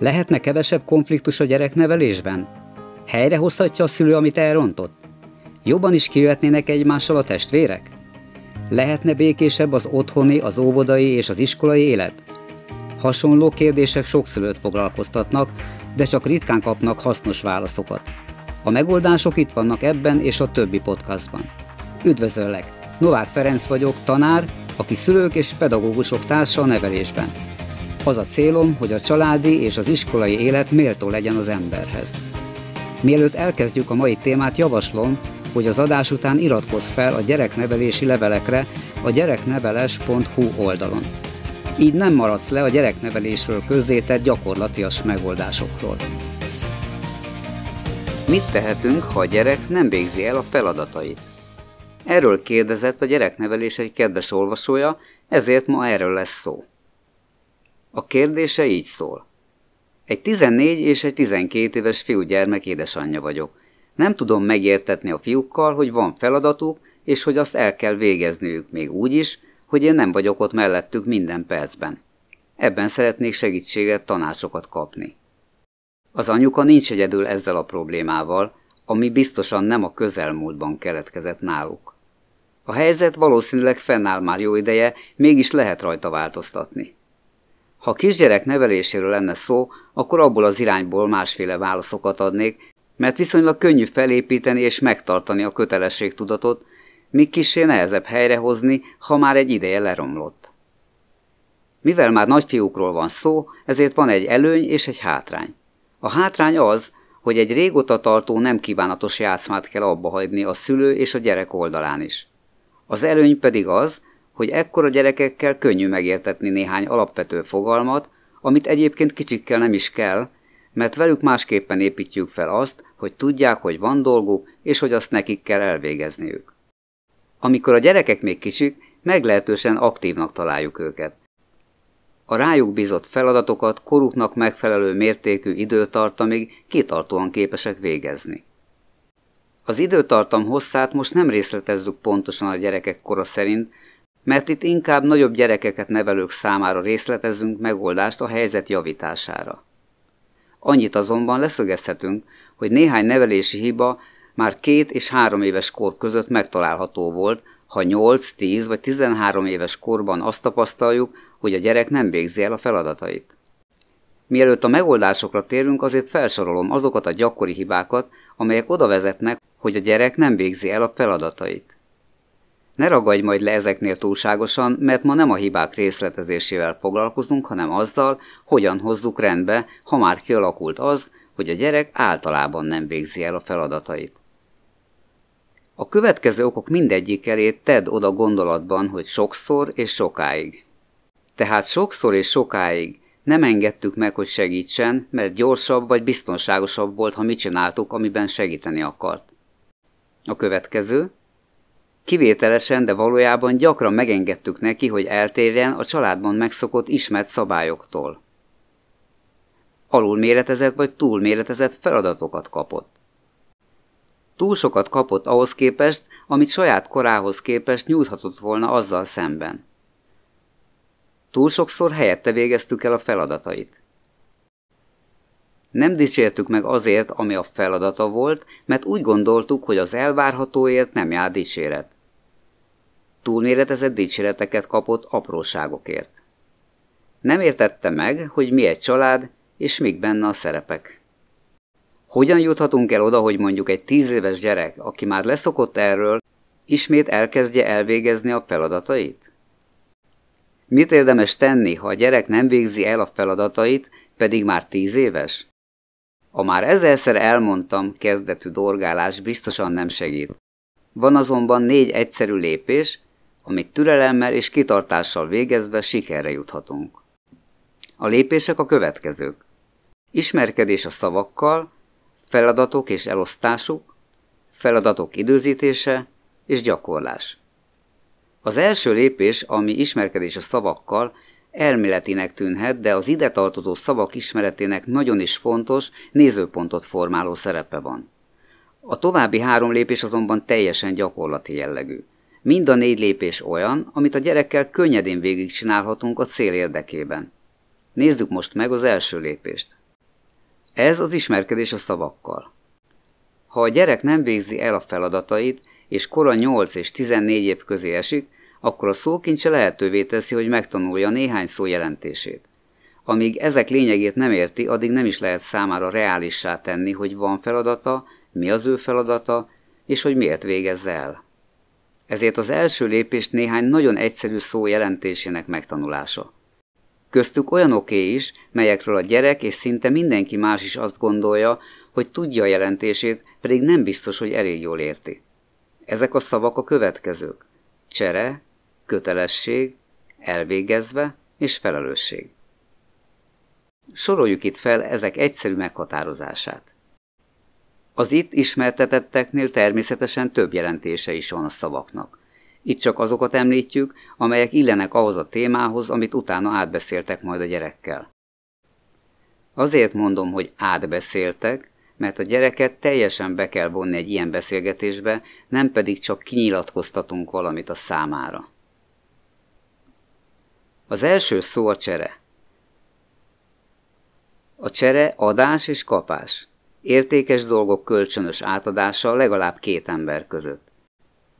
Lehetne kevesebb konfliktus a gyereknevelésben? Helyrehozhatja a szülő, amit elrontott? Jobban is kijöhetnének egymással a testvérek? Lehetne békésebb az otthoni, az óvodai és az iskolai élet? Hasonló kérdések sok szülőt foglalkoztatnak, de csak ritkán kapnak hasznos válaszokat. A megoldások itt vannak ebben és a többi podcastban. Üdvözöllek! Novák Ferenc vagyok, tanár, aki szülők és pedagógusok társa a nevelésben. Az a célom, hogy a családi és az iskolai élet méltó legyen az emberhez. Mielőtt elkezdjük a mai témát, javaslom, hogy az adás után iratkozz fel a gyereknevelési levelekre a gyerekneveles.hu oldalon. Így nem maradsz le a gyereknevelésről közzétett gyakorlatias megoldásokról. Mit tehetünk, ha a gyerek nem végzi el a feladatait? Erről kérdezett a gyereknevelés egy kedves olvasója, ezért ma erről lesz szó. A kérdése így szól. Egy 14 és egy 12 éves fiúgyermek édesanyja vagyok. Nem tudom megértetni a fiúkkal, hogy van feladatuk, és hogy azt el kell végezniük még úgy is, hogy én nem vagyok ott mellettük minden percben. Ebben szeretnék segítséget, tanácsokat kapni. Az anyuka nincs egyedül ezzel a problémával, ami biztosan nem a közelmúltban keletkezett náluk. A helyzet valószínűleg fennáll már jó ideje, mégis lehet rajta változtatni. Ha kisgyerek neveléséről lenne szó, akkor abból az irányból másféle válaszokat adnék, mert viszonylag könnyű felépíteni és megtartani a kötelességtudatot, míg kissé nehezebb helyrehozni, ha már egy ideje leromlott. Mivel már nagyfiúkról van szó, ezért van egy előny és egy hátrány. A hátrány az, hogy egy régóta tartó nem kívánatos játszmát kell abba hagyni a szülő és a gyerek oldalán is. Az előny pedig az, hogy ekkora gyerekekkel könnyű megértetni néhány alapvető fogalmat, amit egyébként kicsikkel nem is kell, mert velük másképpen építjük fel azt, hogy tudják, hogy van dolguk, és hogy azt nekik kell elvégezniük. Amikor a gyerekek még kicsik, meglehetősen aktívnak találjuk őket. A rájuk bízott feladatokat koruknak megfelelő mértékű időtartamig kitartóan képesek végezni. Az időtartam hosszát most nem részletezzük pontosan a gyerekek kora szerint, mert itt inkább nagyobb gyerekeket nevelők számára részletezünk megoldást a helyzet javítására. Annyit azonban leszögezhetünk, hogy néhány nevelési hiba már két és három éves kor között megtalálható volt, ha 8, 10 vagy 13 éves korban azt tapasztaljuk, hogy a gyerek nem végzi el a feladatait. Mielőtt a megoldásokra térünk, azért felsorolom azokat a gyakori hibákat, amelyek oda vezetnek, hogy a gyerek nem végzi el a feladatait. Ne ragadj majd le ezeknél túlságosan, mert ma nem a hibák részletezésével foglalkozunk, hanem azzal, hogyan hozzuk rendbe, ha már kialakult az, hogy a gyerek általában nem végzi el a feladatait. A következő okok mindegyik elé tedd oda gondolatban, hogy sokszor és sokáig. Tehát sokszor és sokáig nem engedtük meg, hogy segítsen, mert gyorsabb vagy biztonságosabb volt, ha mit csináltuk, amiben segíteni akart. A következő, Kivételesen, de valójában gyakran megengedtük neki, hogy eltérjen a családban megszokott ismert szabályoktól. Alulméretezett vagy túlméretezett feladatokat kapott. Túl sokat kapott ahhoz képest, amit saját korához képest nyújthatott volna azzal szemben. Túl sokszor helyette végeztük el a feladatait. Nem dicsértük meg azért, ami a feladata volt, mert úgy gondoltuk, hogy az elvárhatóért nem jár dicséret. Túlméretezett dicséreteket kapott apróságokért. Nem értette meg, hogy mi egy család, és mik benne a szerepek. Hogyan juthatunk el oda, hogy mondjuk egy tíz éves gyerek, aki már leszokott erről, ismét elkezdje elvégezni a feladatait? Mit érdemes tenni, ha a gyerek nem végzi el a feladatait, pedig már tíz éves? A már ezerszer elmondtam kezdetű dorgálás biztosan nem segít. Van azonban négy egyszerű lépés, amit türelemmel és kitartással végezve sikerre juthatunk. A lépések a következők. Ismerkedés a szavakkal, feladatok és elosztásuk, feladatok időzítése és gyakorlás. Az első lépés, ami ismerkedés a szavakkal, elméletinek tűnhet, de az ide tartozó szavak ismeretének nagyon is fontos, nézőpontot formáló szerepe van. A további három lépés azonban teljesen gyakorlati jellegű. Mind a négy lépés olyan, amit a gyerekkel könnyedén végigcsinálhatunk a cél érdekében. Nézzük most meg az első lépést. Ez az ismerkedés a szavakkal. Ha a gyerek nem végzi el a feladatait, és kora 8 és 14 év közé esik, akkor a szókincse lehetővé teszi, hogy megtanulja néhány szó jelentését. Amíg ezek lényegét nem érti, addig nem is lehet számára reálissá tenni, hogy van feladata, mi az ő feladata, és hogy miért végezze el. Ezért az első lépést néhány nagyon egyszerű szó jelentésének megtanulása. Köztük olyanoké is, melyekről a gyerek és szinte mindenki más is azt gondolja, hogy tudja a jelentését, pedig nem biztos, hogy elég jól érti. Ezek a szavak a következők. Csere, kötelesség, elvégezve és felelősség. Soroljuk itt fel ezek egyszerű meghatározását. Az itt ismertetetteknél természetesen több jelentése is van a szavaknak. Itt csak azokat említjük, amelyek illenek ahhoz a témához, amit utána átbeszéltek majd a gyerekkel. Azért mondom, hogy átbeszéltek, mert a gyereket teljesen be kell vonni egy ilyen beszélgetésbe, nem pedig csak kinyilatkoztatunk valamit a számára. Az első szó a csere. A csere adás és kapás. Értékes dolgok kölcsönös átadása legalább két ember között.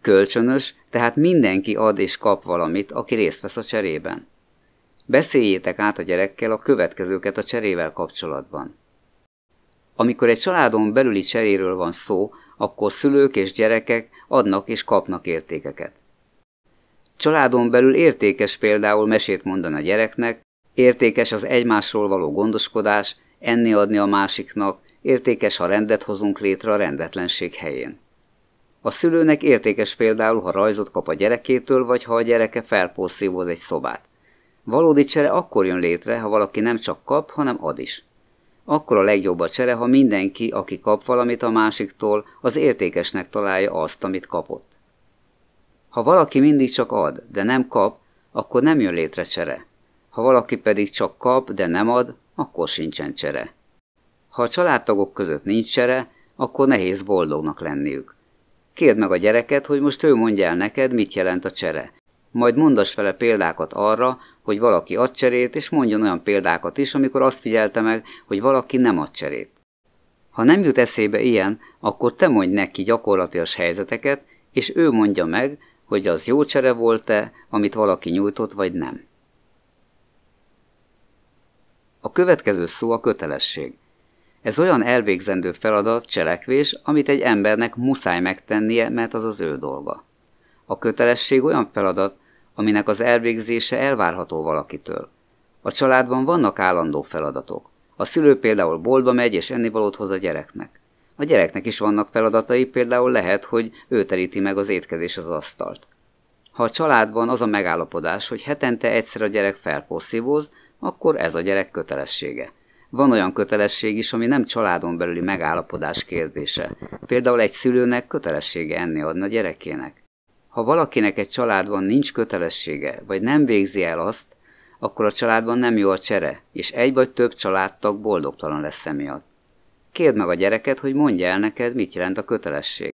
Kölcsönös, tehát mindenki ad és kap valamit, aki részt vesz a cserében. Beszéljétek át a gyerekkel a következőket a cserével kapcsolatban. Amikor egy családon belüli cseréről van szó, akkor szülők és gyerekek adnak és kapnak értékeket. Családon belül értékes például mesét mondani a gyereknek, értékes az egymásról való gondoskodás, enni adni a másiknak, értékes, ha rendet hozunk létre a rendetlenség helyén. A szülőnek értékes például, ha rajzot kap a gyerekétől, vagy ha a gyereke felporszívoz egy szobát. Valódi csere akkor jön létre, ha valaki nem csak kap, hanem ad is. Akkor a legjobb a csere, ha mindenki, aki kap valamit a másiktól, az értékesnek találja azt, amit kapott. Ha valaki mindig csak ad, de nem kap, akkor nem jön létre csere. Ha valaki pedig csak kap, de nem ad, akkor sincsen csere. Ha a családtagok között nincs csere, akkor nehéz boldognak lenniük. Kérd meg a gyereket, hogy most ő mondja el neked, mit jelent a csere. Majd mondass vele példákat arra, hogy valaki ad cserét, és mondjon olyan példákat is, amikor azt figyelte meg, hogy valaki nem ad cserét. Ha nem jut eszébe ilyen, akkor te mondj neki gyakorlatias helyzeteket, és ő mondja meg, hogy az jó csere volt-e, amit valaki nyújtott, vagy nem. A következő szó a kötelesség. Ez olyan elvégzendő feladat, cselekvés, amit egy embernek muszáj megtennie, mert az az ő dolga. A kötelesség olyan feladat, aminek az elvégzése elvárható valakitől. A családban vannak állandó feladatok. A szülő például boltba megy és ennivalót hoz a gyereknek. A gyereknek is vannak feladatai, például lehet, hogy ő teríti meg az étkezés az asztalt. Ha a családban az a megállapodás, hogy hetente egyszer a gyerek felporszívóz, akkor ez a gyerek kötelessége. Van olyan kötelesség is, ami nem családon belüli megállapodás kérdése. Például egy szülőnek kötelessége enni adni a gyerekének. Ha valakinek egy családban nincs kötelessége, vagy nem végzi el azt, akkor a családban nem jó a csere, és egy vagy több családtag boldogtalan lesz emiatt. Kérd meg a gyereket, hogy mondja el neked, mit jelent a kötelesség.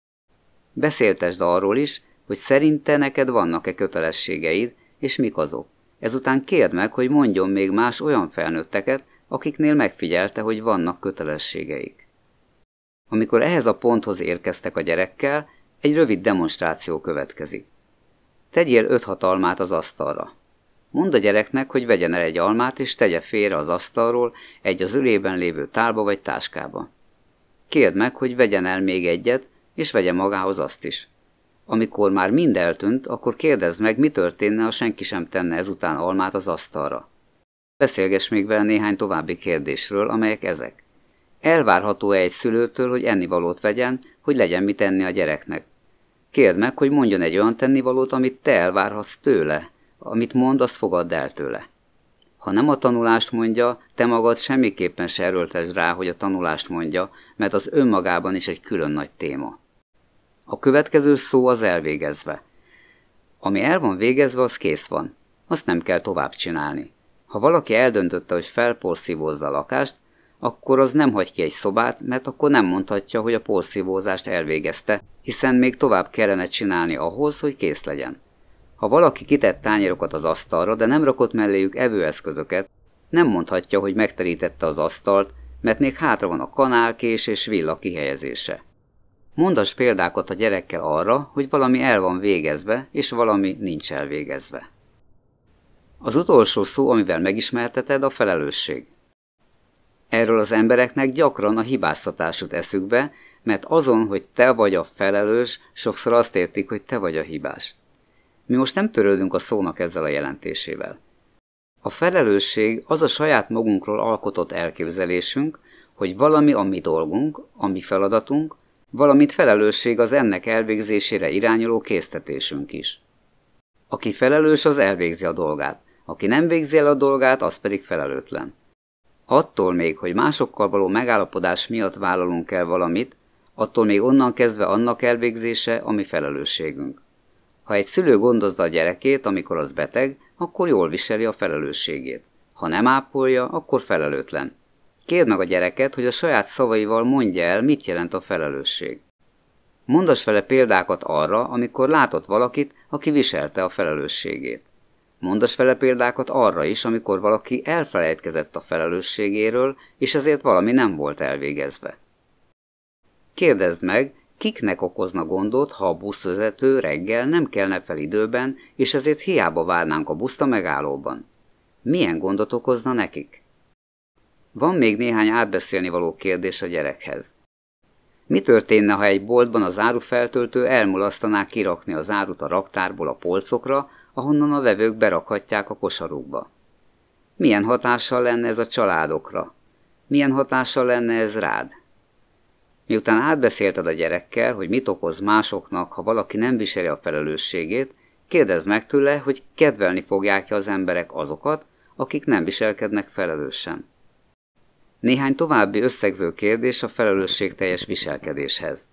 Beszéltesd arról is, hogy szerinte neked vannak-e kötelességeid, és mik azok. Ezután kérd meg, hogy mondjon még más olyan felnőtteket, akiknél megfigyelte, hogy vannak kötelességeik. Amikor ehhez a ponthoz érkeztek a gyerekkel, egy rövid demonstráció következik. Tegyél öt-hat almát az asztalra. Mondd a gyereknek, hogy vegyen el egy almát, és tegye félre az asztalról egy az ülében lévő tálba vagy táskába. Kérd meg, hogy vegyen el még egyet, és vegye magához azt is. Amikor már mind eltűnt, akkor kérdezd meg, mi történne, ha senki sem tenne ezután almát az asztalra. Beszélgess még vele néhány további kérdésről, amelyek ezek. Elvárható-e egy szülőtől, hogy ennivalót vegyen, hogy legyen mit enni a gyereknek? Kérd meg, hogy mondjon egy olyan tennivalót, amit te elvárhatsz tőle. Amit mond, azt fogadd el tőle. Ha nem a tanulást mondja, te magad semmiképpen se erőltesd rá, hogy a tanulást mondja, mert az önmagában is egy külön nagy téma. A következő szó az elvégezve. Ami el van végezve, az kész van. Azt nem kell tovább csinálni. Ha valaki eldöntötte, hogy felporszívózza a lakást, akkor az nem hagy ki egy szobát, mert akkor nem mondhatja, hogy a porszívózást elvégezte, hiszen még tovább kellene csinálni ahhoz, hogy kész legyen. Ha valaki kitett tányérokat az asztalra, de nem rakott melléjük evőeszközöket, nem mondhatja, hogy megterítette az asztalt, mert még hátra van a kanálkés és villa kihelyezése. Mondas példákat a gyerekkel arra, hogy valami el van végezve, és valami nincs elvégezve. Az utolsó szó, amivel megismerteted, a felelősség. Erről az embereknek gyakran a hibáztatás jut eszükbe, mert azon, hogy te vagy a felelős, sokszor azt értik, hogy te vagy a hibás. Mi most nem törődünk a szónak ezzel a jelentésével. A felelősség az a saját magunkról alkotott elképzelésünk, hogy valami a mi dolgunk, a mi feladatunk, valamint felelősség az ennek elvégzésére irányuló késztetésünk is. Aki felelős, az elvégzi a dolgát, aki nem végzi el a dolgát, az pedig felelőtlen. Attól még, hogy másokkal való megállapodás miatt vállalunk el valamit, attól még onnan kezdve annak elvégzése, ami felelősségünk. Ha egy szülő gondozza a gyerekét, amikor az beteg, akkor jól viseli a felelősségét. Ha nem ápolja, akkor felelőtlen. Kérd meg a gyereket, hogy a saját szavaival mondja el, mit jelent a felelősség. Mondas vele példákat arra, amikor látott valakit, aki viselte a felelősségét. Mondas vele példákat arra is, amikor valaki elfelejtkezett a felelősségéről, és ezért valami nem volt elvégezve. Kérdezd meg, kiknek okozna gondot, ha a buszvezető reggel nem kelne fel időben, és ezért hiába várnánk a buszt a megállóban. Milyen gondot okozna nekik? Van még néhány átbeszélni való kérdés a gyerekhez. Mi történne, ha egy boltban az árufeltöltő elmulasztaná kirakni az árut a raktárból a polcokra, ahonnan a vevők berakhatják a kosarukba? Milyen hatással lenne ez a családokra? Milyen hatással lenne ez rád? Miután átbeszélted a gyerekkel, hogy mit okoz másoknak, ha valaki nem viseli a felelősségét, kérdezd meg tőle, hogy kedvelni fogják-e az emberek azokat, akik nem viselkednek felelősen. Néhány további összegző kérdés a felelősségteljes viselkedéshez.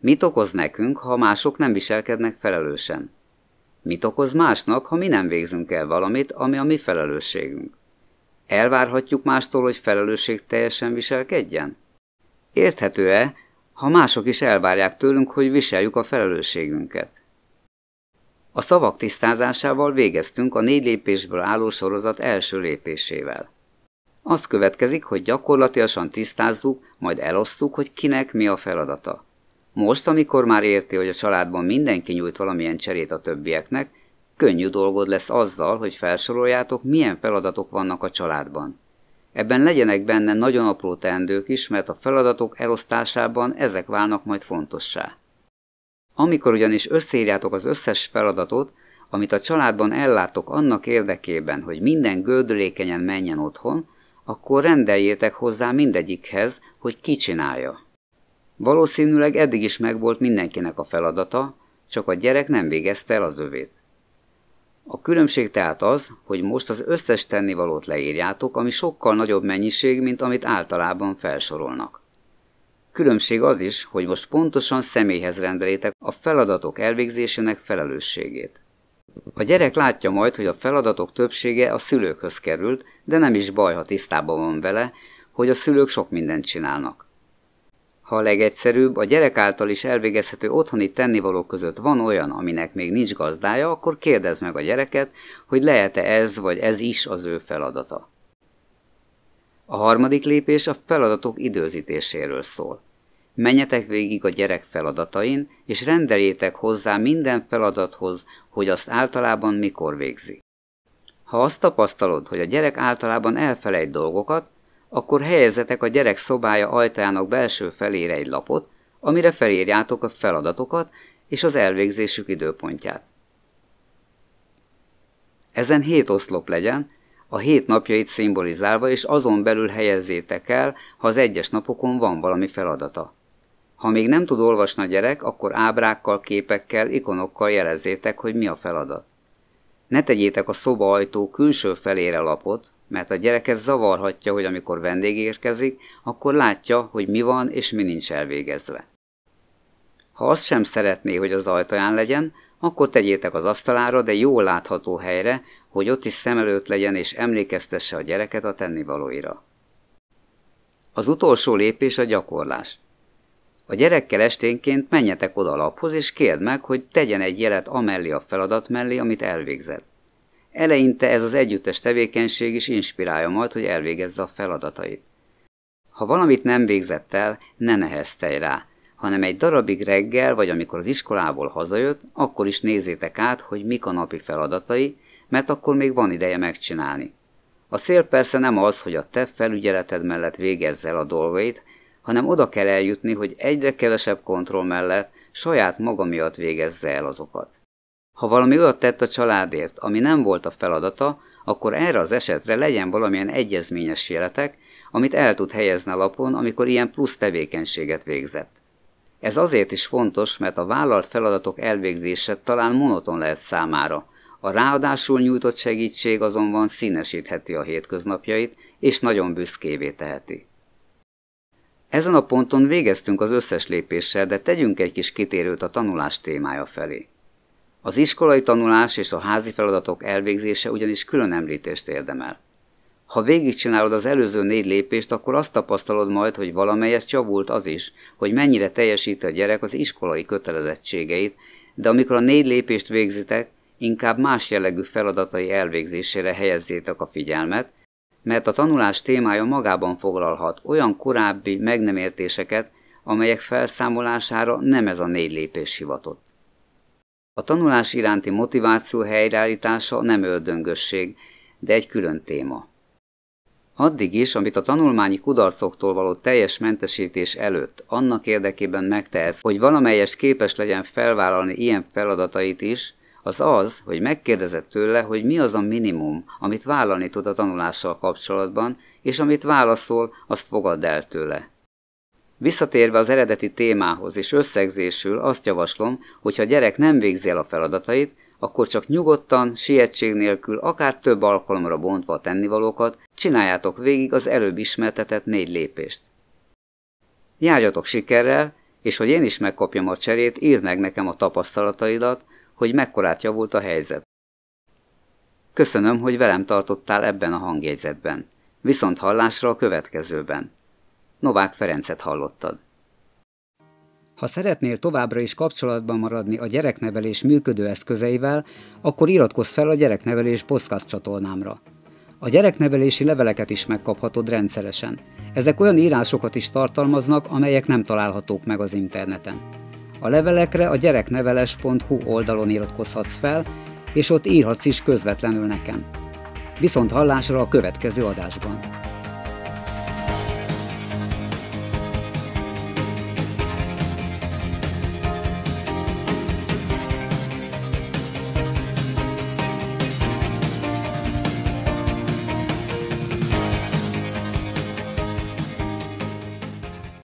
Mit okoz nekünk, ha mások nem viselkednek felelősen? Mit okoz másnak, ha mi nem végzünk el valamit, ami a mi felelősségünk? Elvárhatjuk mástól, hogy felelősség teljesen viselkedjen? Érthető-e, ha mások is elvárják tőlünk, hogy viseljük a felelősségünket? A szavak tisztázásával végeztünk a négy lépésből álló sorozat első lépésével. Azt következik, hogy gyakorlatilag tisztázzuk, majd elosztjuk, hogy kinek mi a feladata. Most, amikor már érti, hogy a családban mindenki nyújt valamilyen cserét a többieknek, könnyű dolgod lesz azzal, hogy felsoroljátok, milyen feladatok vannak a családban. Ebben legyenek benne nagyon apró teendők is, mert a feladatok elosztásában ezek válnak majd fontossá. Amikor ugyanis összeírjátok az összes feladatot, amit a családban ellátok annak érdekében, hogy minden gördülékenyen menjen otthon, akkor rendeljétek hozzá mindegyikhez, hogy ki csinálja. Valószínűleg eddig is megvolt mindenkinek a feladata, csak a gyerek nem végezte el az övét. A különbség tehát az, hogy most az összes tennivalót leírjátok, ami sokkal nagyobb mennyiség, mint amit általában felsorolnak. Különbség az is, hogy most pontosan személyhez rendelétek a feladatok elvégzésének felelősségét. A gyerek látja majd, hogy a feladatok többsége a szülőkhöz került, de nem is baj, ha tisztában van vele, hogy a szülők sok mindent csinálnak. Ha a legegyszerűbb, a gyerek által is elvégezhető otthoni tennivalók között van olyan, aminek még nincs gazdája, akkor kérdezd meg a gyereket, hogy lehet-e ez vagy ez is az ő feladata. A harmadik lépés a feladatok időzítéséről szól. Menjetek végig a gyerek feladatain, és rendeljétek hozzá minden feladathoz, hogy azt általában mikor végzi. Ha azt tapasztalod, hogy a gyerek általában elfelejt dolgokat, akkor helyezetek a gyerek szobája ajtajának belső felére egy lapot, amire felírjátok a feladatokat és az elvégzésük időpontját. Ezen hét oszlop legyen, a hét napjait szimbolizálva, és azon belül helyezzétek el, ha az egyes napokon van valami feladata. Ha még nem tud olvasni a gyerek, akkor ábrákkal, képekkel, ikonokkal jelezzétek, hogy mi a feladat. Ne tegyétek a szoba ajtó külső felére lapot, mert a gyereket zavarhatja, hogy amikor vendég érkezik, akkor látja, hogy mi van és mi nincs elvégezve. Ha azt sem szeretné, hogy az ajtaján legyen, akkor tegyétek az asztalára, de jól látható helyre, hogy ott is szem előtt legyen és emlékeztesse a gyereket a tennivalóira. Az utolsó lépés a gyakorlás. A gyerekkel esténként menjetek oda a laphoz, és kérd meg, hogy tegyen egy jelet amellé a feladat mellé, amit elvégzett. Eleinte ez az együttes tevékenység is inspirálja majd, hogy elvégezze a feladatait. Ha valamit nem végzett el, ne neheztelj rá, hanem egy darabig reggel, vagy amikor az iskolából hazajött, akkor is nézzétek át, hogy mik a napi feladatai, mert akkor még van ideje megcsinálni. A cél persze nem az, hogy a te felügyeleted mellett végezz el a dolgait, hanem oda kell eljutni, hogy egyre kevesebb kontroll mellett saját maga miatt végezze el azokat. Ha valami olyat tett a családért, ami nem volt a feladata, akkor erre az esetre legyen valamilyen egyezményes jeletek, amit el tud helyezni a lapon, amikor ilyen plusz tevékenységet végzett. Ez azért is fontos, mert a vállalt feladatok elvégzése talán monoton lehet számára, a ráadásul nyújtott segítség azonban színesítheti a hétköznapjait, és nagyon büszkévé teheti. Ezen a ponton végeztünk az összes lépéssel, de tegyünk egy kis kitérőt a tanulás témája felé. Az iskolai tanulás és a házi feladatok elvégzése ugyanis külön említést érdemel. Ha végigcsinálod az előző négy lépést, akkor azt tapasztalod majd, hogy valamelyest javult az is, hogy mennyire teljesíti a gyerek az iskolai kötelezettségeit, de amikor a négy lépést végzitek, inkább más jellegű feladatai elvégzésére helyezzétek a figyelmet, mert a tanulás témája magában foglalhat olyan korábbi meg nem értéseket, amelyek felszámolására nem ez a négy lépés hivatott. A tanulás iránti motiváció helyreállítása nem öldöngösség, de egy külön téma. Addig is, amit a tanulmányi kudarcoktól való teljes mentesítés előtt annak érdekében megtehetsz, hogy valamelyes képes legyen felvállalni ilyen feladatait is, az az, hogy megkérdezed tőle, hogy mi az a minimum, amit vállalni tud a tanulással kapcsolatban, és amit válaszol, azt fogadd el tőle. Visszatérve az eredeti témához és összegzésül azt javaslom, hogy ha a gyerek nem végzi el a feladatait, akkor csak nyugodtan, sietség nélkül, akár több alkalomra bontva a tennivalókat, csináljátok végig az előbb ismertetett négy lépést. Járjatok sikerrel, és hogy én is megkapjam a cserét, írd meg nekem a tapasztalataidat, hogy mekkorát javult a helyzet. Köszönöm, hogy velem tartottál ebben a hangjegyzetben. Viszont hallásra a következőben. Novák Ferencet hallottad. Ha szeretnél továbbra is kapcsolatban maradni a gyereknevelés működő eszközeivel, akkor iratkozz fel a gyereknevelés podcast csatornámra. A gyereknevelési leveleket is megkaphatod rendszeresen. Ezek olyan írásokat is tartalmaznak, amelyek nem találhatók meg az interneten. A levelekre a gyerekneveles.hu oldalon iratkozhatsz fel, és ott írhatsz is közvetlenül nekem. Viszont hallásra a következő adásban.